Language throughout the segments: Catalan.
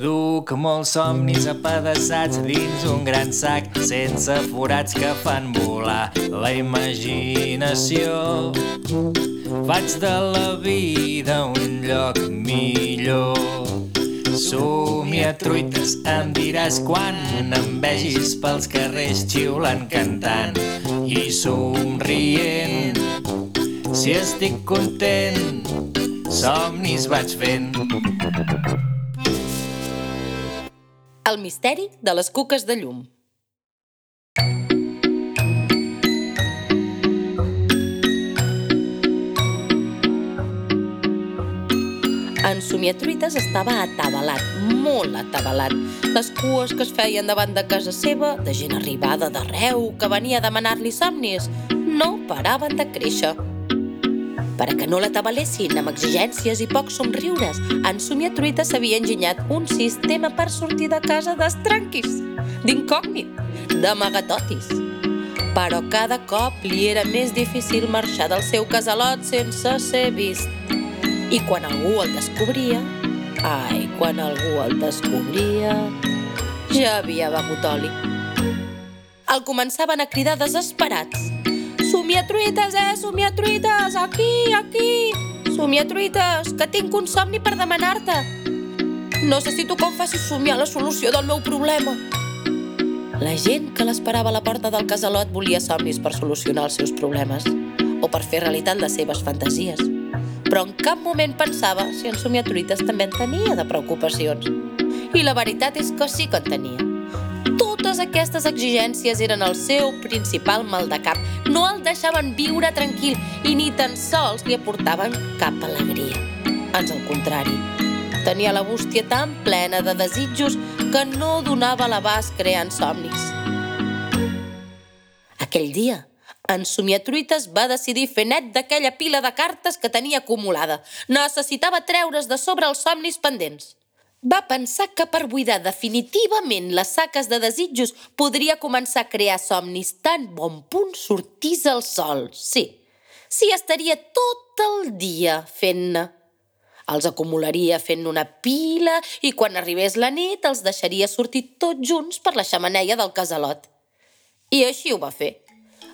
Duc molts somnis apedaçats dins un gran sac sense forats que fan volar la imaginació. Faig de la vida un lloc millor. Somia truites, em diràs quan em vegis pels carrers xiulant, cantant i somrient. Si estic content, somnis vaig fent. El misteri de les cuques de llum. En Somiatruites estava atabalat, molt atabalat. Les cues que es feien davant de casa seva, de gent arribada d'arreu que venia a demanar-li somnis, no paraven de créixer. Per a que no l'atabalessin amb exigències i pocs somriures, en Somiatruites s'havia enginyat un sistema per sortir de casa d'estranquis, d'incògnit, d'amagatotis. Però cada cop li era més difícil marxar del seu casalot sense ser vist. I quan algú el descobria, ai, quan algú el descobria, ja havia begut oli. El començaven a cridar desesperats. Somiatruites, eh, somiatruites, aquí, aquí! Somiatruites, que tinc un somni per demanar-te. Necessito que em facis somiar la solució del meu problema. La gent que l'esperava a la porta del casalot volia somnis per solucionar els seus problemes o per fer realitat les seves fantasies però en cap moment pensava si en Somiatruites també en tenia de preocupacions. I la veritat és que sí que en tenia. Totes aquestes exigències eren el seu principal mal de cap. No el deixaven viure tranquil i ni tan sols li aportaven cap alegria. Ans al contrari, tenia la bústia tan plena de desitjos que no donava l'abast creant somnis. Aquell dia, en Somiatruites va decidir fer net d'aquella pila de cartes que tenia acumulada. Necessitava treure's de sobre els somnis pendents. Va pensar que per buidar definitivament les saques de desitjos podria començar a crear somnis tan bon punt sortís el sol. Sí, sí estaria tot el dia fent-ne. Els acumularia fent una pila i quan arribés la nit els deixaria sortir tots junts per la xamaneia del casalot. I així ho va fer.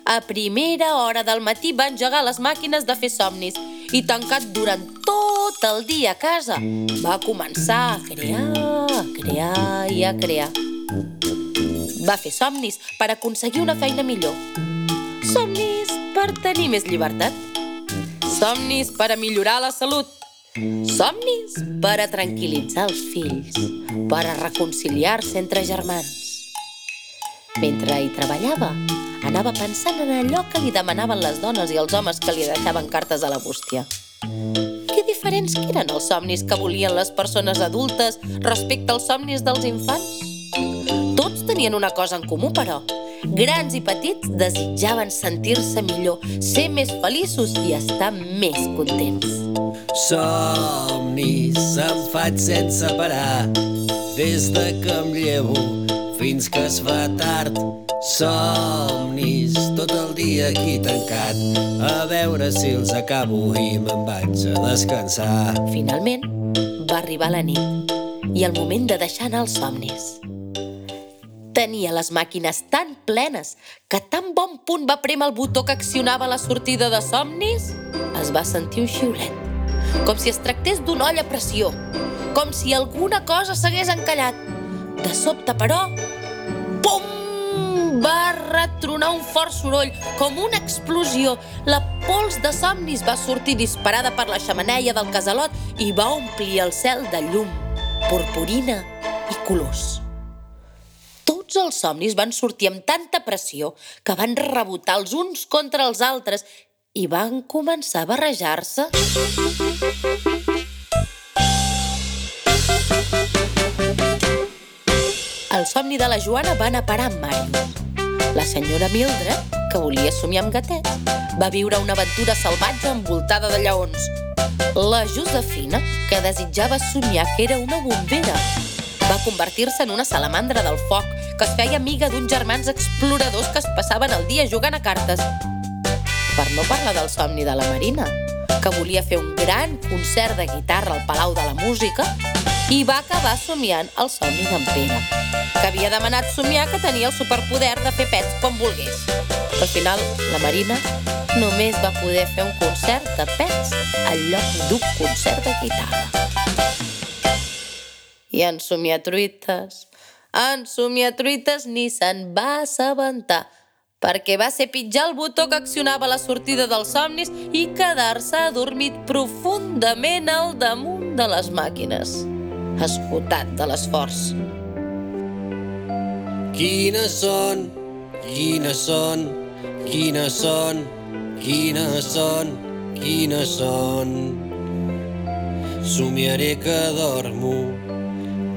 A primera hora del matí va engegar les màquines de fer somnis i tancat durant tot el dia a casa va començar a crear, a crear i a crear. Va fer somnis per aconseguir una feina millor. Somnis per tenir més llibertat. Somnis per a millorar la salut. Somnis per a tranquil·litzar els fills, per a reconciliar-se entre germans. Mentre hi treballava, anava pensant en allò que li demanaven les dones i els homes que li deixaven cartes a la bústia. Que diferents que eren els somnis que volien les persones adultes respecte als somnis dels infants? Tots tenien una cosa en comú, però. Grans i petits desitjaven sentir-se millor, ser més feliços i estar més contents. Somnis em faig sense parar des de que em llevo fins que es fa tard. Somnis tot el dia aquí tancat a veure si els acabo i me'n vaig a descansar. Finalment, va arribar la nit i el moment de deixar anar els somnis. Tenia les màquines tan plenes que tan bon punt va prémer el botó que accionava la sortida de somnis es va sentir un xiulet, com si es tractés d'un olla a pressió, com si alguna cosa s'hagués encallat. De sobte, però, pum! Va retronar un fort soroll, com una explosió. La pols de somnis va sortir disparada per la xamaneia del casalot i va omplir el cel de llum, purpurina i colors. Tots els somnis van sortir amb tanta pressió que van rebotar els uns contra els altres i van començar a barrejar-se. Somni de la Joana va anar a parar amb Màrius. La senyora Mildred, que volia somiar amb gatets, va viure una aventura salvatge envoltada de lleons. La Josefina, que desitjava somiar que era una bombera, va convertir-se en una salamandra del foc que es feia amiga d'uns germans exploradors que es passaven el dia jugant a cartes. Per no parlar del somni de la Marina, que volia fer un gran concert de guitarra al Palau de la Música i va acabar somiant el somni d'en Pere, que havia demanat somiar que tenia el superpoder de fer pets quan volgués. Al final, la Marina només va poder fer un concert de pets al lloc d'un concert de guitarra. I en somiatruites, en somiatruites ni se'n va assabentar, perquè va ser pitjar el botó que accionava la sortida dels somnis i quedar-se adormit profundament al damunt de les màquines, esgotat de l'esforç. Quines són, quines són, quines són, quines són, quines són. Somiaré que dormo.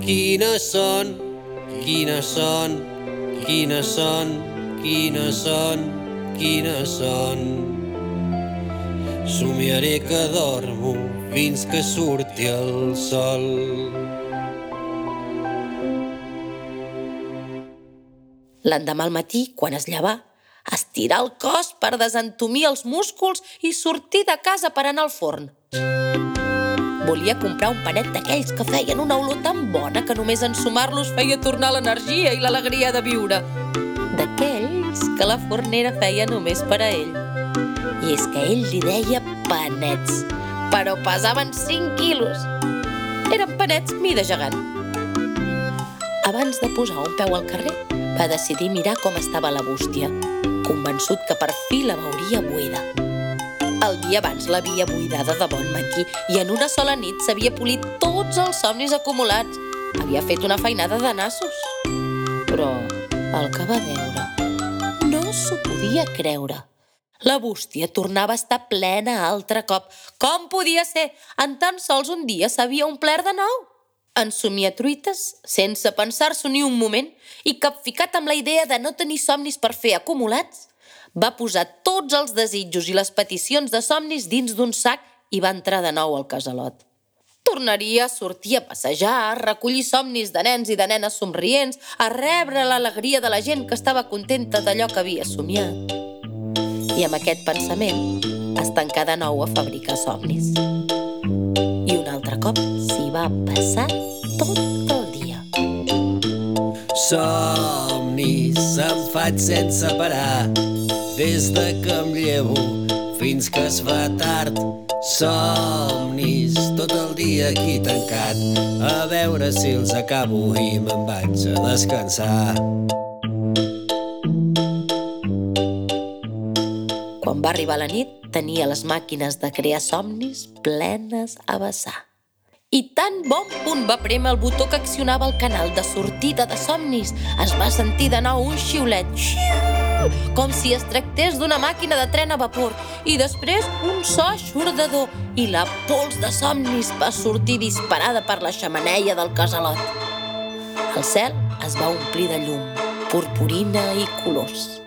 Quines són, quines són, quines són, quines són, quines són. Somiaré que dormo fins que surti el sol. L'endemà al matí, quan es llevà, estirar el cos per desentumir els músculs i sortir de casa per anar al forn. Volia comprar un panet d'aquells que feien una olor tan bona que només ensumar-los feia tornar l'energia i l'alegria de viure. D'aquells que la fornera feia només per a ell. I és que ell li deia panets, però pesaven 5 quilos. Eren panets mida gegant. Abans de posar un peu al carrer, va decidir mirar com estava la bústia, convençut que per fi la veuria buida. El dia abans l'havia buidada de bon matí i en una sola nit s'havia polit tots els somnis acumulats. Havia fet una feinada de nassos. Però el que va veure no s'ho podia creure. La bústia tornava a estar plena altre cop. Com podia ser? En tan sols un dia s'havia omplert de nou. En somia truites, sense pensar-s'ho ni un moment, i capficat amb la idea de no tenir somnis per fer acumulats, va posar tots els desitjos i les peticions de somnis dins d'un sac i va entrar de nou al casalot. Tornaria a sortir a passejar, a recollir somnis de nens i de nenes somrients, a rebre l'alegria de la gent que estava contenta d'allò que havia somiat. I amb aquest pensament es tancà de nou a fabricar somnis. I un altre cop va passar tot el dia. Somnis em faig sense parar des de que em llevo fins que es fa tard. Somnis tot el dia aquí tancat a veure si els acabo i me'n vaig a descansar. Quan va arribar la nit, tenia les màquines de crear somnis plenes a vessar. I tan bon punt va prémer el botó que accionava el canal de sortida de somnis, es va sentir de nou un xiulet, xiu, com si es tractés d'una màquina de tren a vapor, i després un so xordador, i la pols de somnis va sortir disparada per la xamaneia del casalot. El cel es va omplir de llum, purpurina i colors.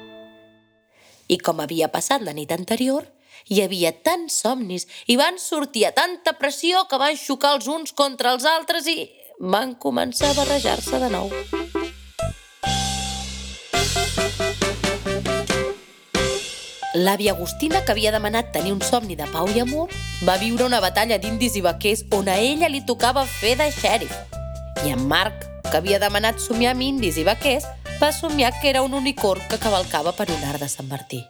I com havia passat la nit anterior, hi havia tants somnis i van sortir a tanta pressió que van xocar els uns contra els altres i van començar a barrejar-se de nou. L'àvia Agustina, que havia demanat tenir un somni de pau i amor, va viure una batalla d'indis i vaquers on a ella li tocava fer de xèrif. I en Marc, que havia demanat somiar amb indis i vaquers, va somiar que era un unicorn que cavalcava per un art de Sant Martí.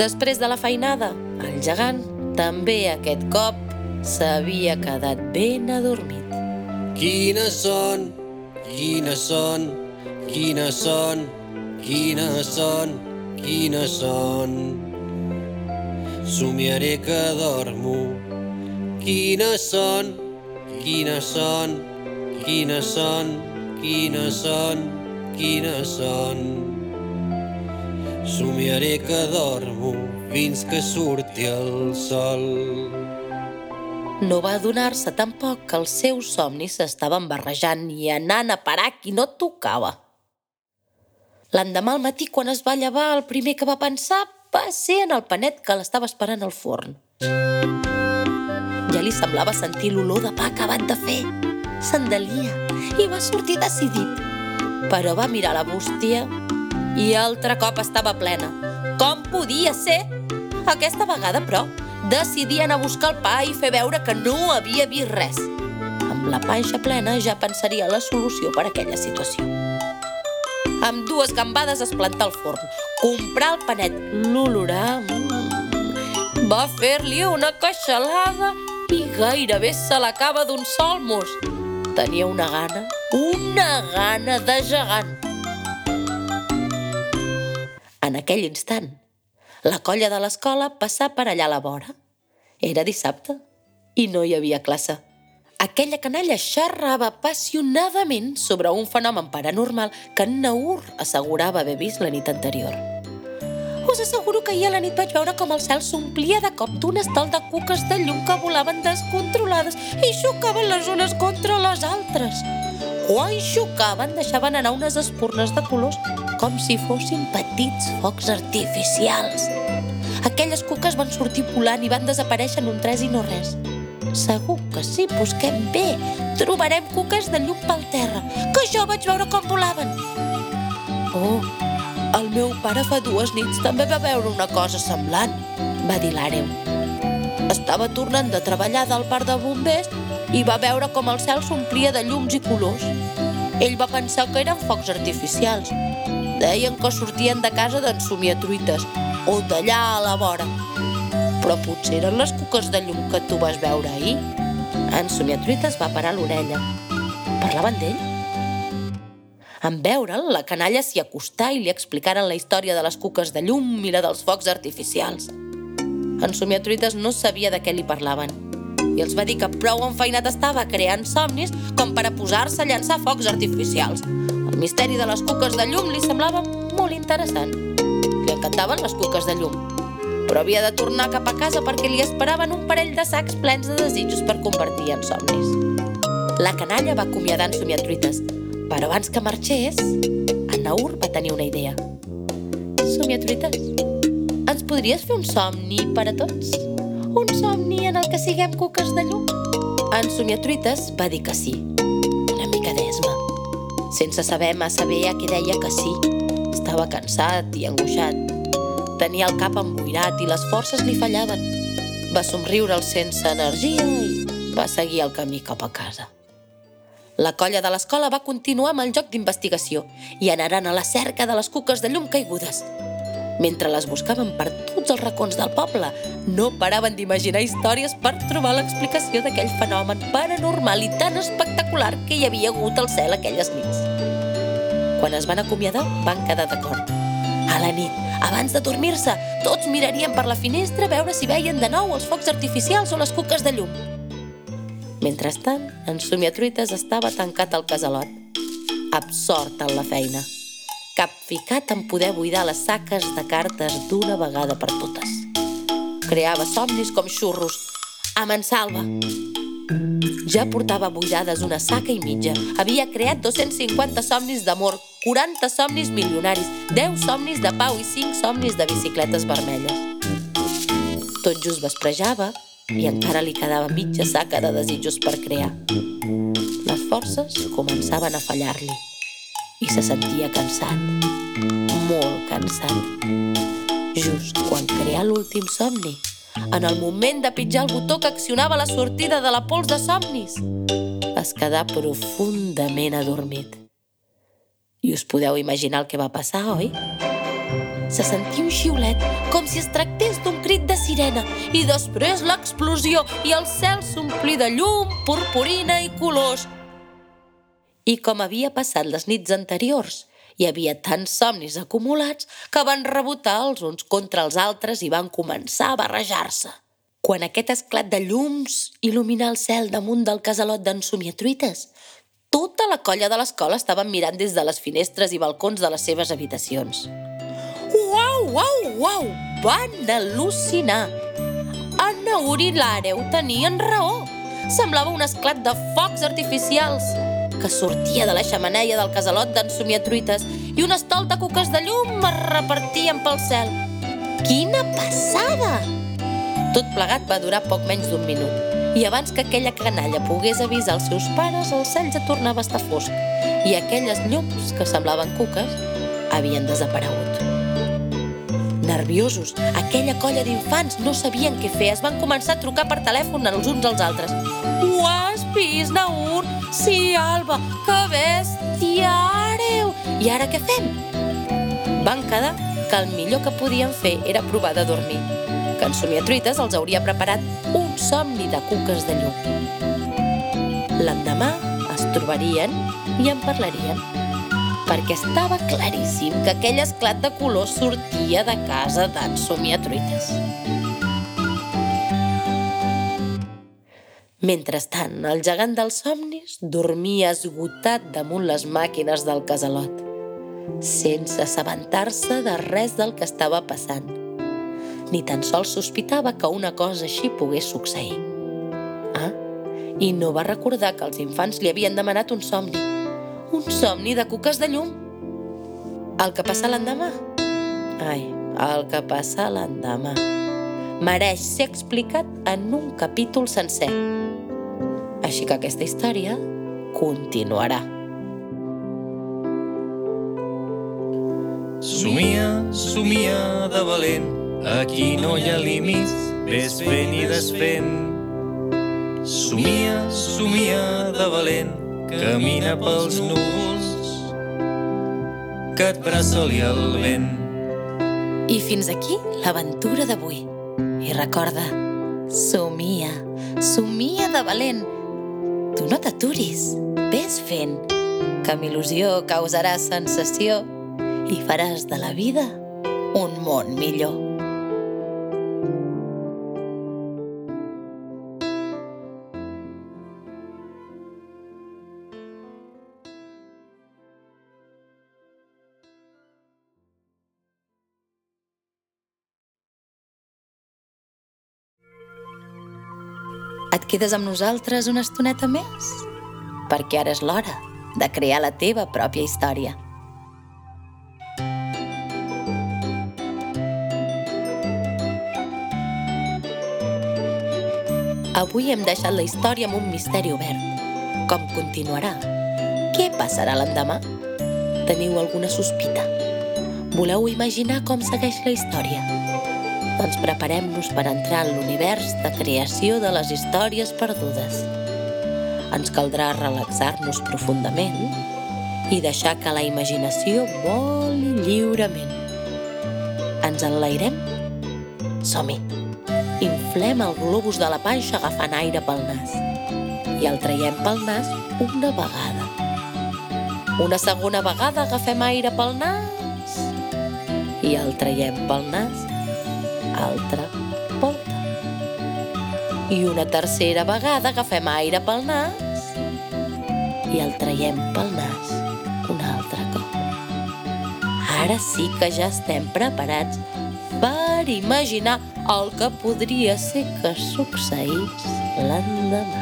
Després de la feinada, el gegant també aquest cop s'havia quedat ben adormit. Quines són, quines són, quines són, quines són, quines són. Somiaré que dormo. Quines són, quines són, quines són, quines són, quines són. Somiaré que dormo fins que surti el sol. No va adonar-se tampoc que els seus somnis s'estaven barrejant i anant a parar qui no tocava. L'endemà al matí, quan es va llevar, el primer que va pensar va ser en el panet que l'estava esperant al forn. Ja li semblava sentir l'olor de pa acabat de fer. S'endelia i va sortir decidit. Però va mirar la bústia I altre cop estava plena. Com podia ser? Aquesta vegada, però, decidien a buscar el pa i fer veure que no havia vist res. Amb la panxa plena ja pensaria la solució per a aquella situació. Amb dues gambades es planta al forn, comprar el panet, l'olorar... Mm, va fer-li una queixalada i gairebé se l'acaba d'un sol mos. Tenia una gana, una gana de gegant. En aquell instant, la colla de l'escola passà per allà a la vora. Era dissabte i no hi havia classe. Aquella canalla xerrava apassionadament sobre un fenomen paranormal que en Naur assegurava haver vist la nit anterior. Us asseguro que ahir a la nit vaig veure com el cel s'omplia de cop d'un estol de cuques de llum que volaven descontrolades i xocaven les unes contra les altres. Quan xocaven deixaven anar unes espurnes de colors com si fossin petits focs artificials. Aquelles cuques van sortir volant i van desaparèixer en un tres i no res. Segur que si busquem bé trobarem cuques de llum pel terra, que jo vaig veure com volaven. Oh, el meu pare fa dues nits també va veure una cosa semblant, va dir l'Àreu. Estava tornant de treballar del parc de bombers i va veure com el cel s'omplia de llums i colors. Ell va pensar que eren focs artificials. Deien que sortien de casa d'en Somiatruites o d'allà a la vora. Però potser eren les cuques de llum que tu vas veure ahir. En Somiatruites va parar l'orella. Parlaven d'ell? En veure'l, la canalla s'hi acostà i li explicaren la història de les cuques de llum i la dels focs artificials. En Somiatruites no sabia de què li parlaven i els va dir que prou enfeinat estava creant somnis com per a posar-se a llançar focs artificials. El misteri de les cuques de llum li semblava molt interessant. Li encantaven les cuques de llum, però havia de tornar cap a casa perquè li esperaven un parell de sacs plens de desitjos per convertir en somnis. La canalla va acomiadar en Somiatruites, però abans que marxés, en Naur va tenir una idea. Somiatruites, ens podries fer un somni per a tots? Un somni en el que siguem cuques de llum? En Somiatruites va dir que sí, una mica d'esma, sense saber massa bé a què deia que sí. Estava cansat i angoixat. Tenia el cap emboirat i les forces li fallaven. Va somriure sense energia i va seguir el camí cap a casa. La colla de l'escola va continuar amb el joc d'investigació i anaren a la cerca de les cuques de llum caigudes. Mentre les buscaven per tots els racons del poble, no paraven d'imaginar històries per trobar l'explicació d'aquell fenomen paranormal i tan espectacular que hi havia hagut al cel aquelles nits. Quan es van acomiadar, van quedar d'acord. A la nit, abans de dormir-se, tots mirarien per la finestra a veure si veien de nou els focs artificials o les cuques de llum. Mentrestant, en Somiatruites estava tancat al casalot, absort en la feina, capficat en poder buidar les saques de cartes d'una vegada per totes. Creava somnis com xurros, a mansalva. Ja portava buidades una saca i mitja. Havia creat 250 somnis d'amor, 40 somnis milionaris, 10 somnis de pau i 5 somnis de bicicletes vermelles. Tot just vesprejava i encara li quedava mitja saca de desitjos per crear. Les forces començaven a fallar-li i se sentia cansat, molt cansat. Just quan creà l'últim somni, en el moment de pitjar el botó que accionava la sortida de la pols de somnis, es quedà profundament adormit. I us podeu imaginar el que va passar, oi? Se sentia un xiulet, com si es tractés d'un crit de sirena, i després l'explosió i el cel s'omplí de llum, purpurina i colors. I com havia passat les nits anteriors, hi havia tants somnis acumulats que van rebotar els uns contra els altres i van començar a barrejar-se. Quan aquest esclat de llums il·luminà el cel damunt del casalot d'en Somiatruites, tota la colla de l'escola estaven mirant des de les finestres i balcons de les seves habitacions. Uau, uau, uau! Van al·lucinar! En Naur i l'Àreu tenien raó. Semblava un esclat de focs artificials que sortia de la xamaneia del casalot d'en Somiatruites i un estol de cuques de llum es repartien pel cel. Quina passada! Tot plegat va durar poc menys d'un minut i abans que aquella canalla pogués avisar els seus pares, el cel ja tornava a estar fosc i aquelles llums que semblaven cuques havien desaparegut. Nerviosos, aquella colla d'infants no sabien què fer. Es van començar a trucar per telèfon els uns als altres. Ho has vist, Naur? Sí, Alba, que bestiareu! I ara què fem? Van quedar que el millor que podien fer era provar de dormir, que en Somiatruites els hauria preparat un somni de cuques de llum. L'endemà es trobarien i en parlarien perquè estava claríssim que aquell esclat de color sortia de casa d'en Somiatruites. Mentrestant, el gegant dels somnis dormia esgotat damunt les màquines del casalot, sense assabentar-se de res del que estava passant. Ni tan sols sospitava que una cosa així pogués succeir. Ah, i no va recordar que els infants li havien demanat un somni un somni de cuques de llum. El que passa l'endemà? Ai, el que passa l'endemà. Mereix ser explicat en un capítol sencer. Així que aquesta història continuarà. Somia, somia de valent, aquí no hi ha límits, ves fent i desfent. Somia, somia de valent, camina pels núvols que et braçoli el vent. I fins aquí l'aventura d'avui. I recorda, somia, somia de valent. Tu no t'aturis, ves fent, que amb il·lusió causarà sensació i faràs de la vida un món millor. Et quedes amb nosaltres una estoneta més? Perquè ara és l'hora de crear la teva pròpia història. Avui hem deixat la història amb un misteri obert. Com continuarà? Què passarà l'endemà? Teniu alguna sospita? Voleu imaginar com segueix la història? Doncs preparem-nos per entrar en l'univers de creació de les històries perdudes. Ens caldrà relaxar-nos profundament i deixar que la imaginació voli lliurement. Ens enlairem? Som-hi! Inflem el globus de la panxa agafant aire pel nas i el traiem pel nas una vegada. Una segona vegada agafem aire pel nas i el traiem pel nas altra volta. I una tercera vegada agafem aire pel nas i el traiem pel nas un altre cop. Ara sí que ja estem preparats per imaginar el que podria ser que succeís l'endemà.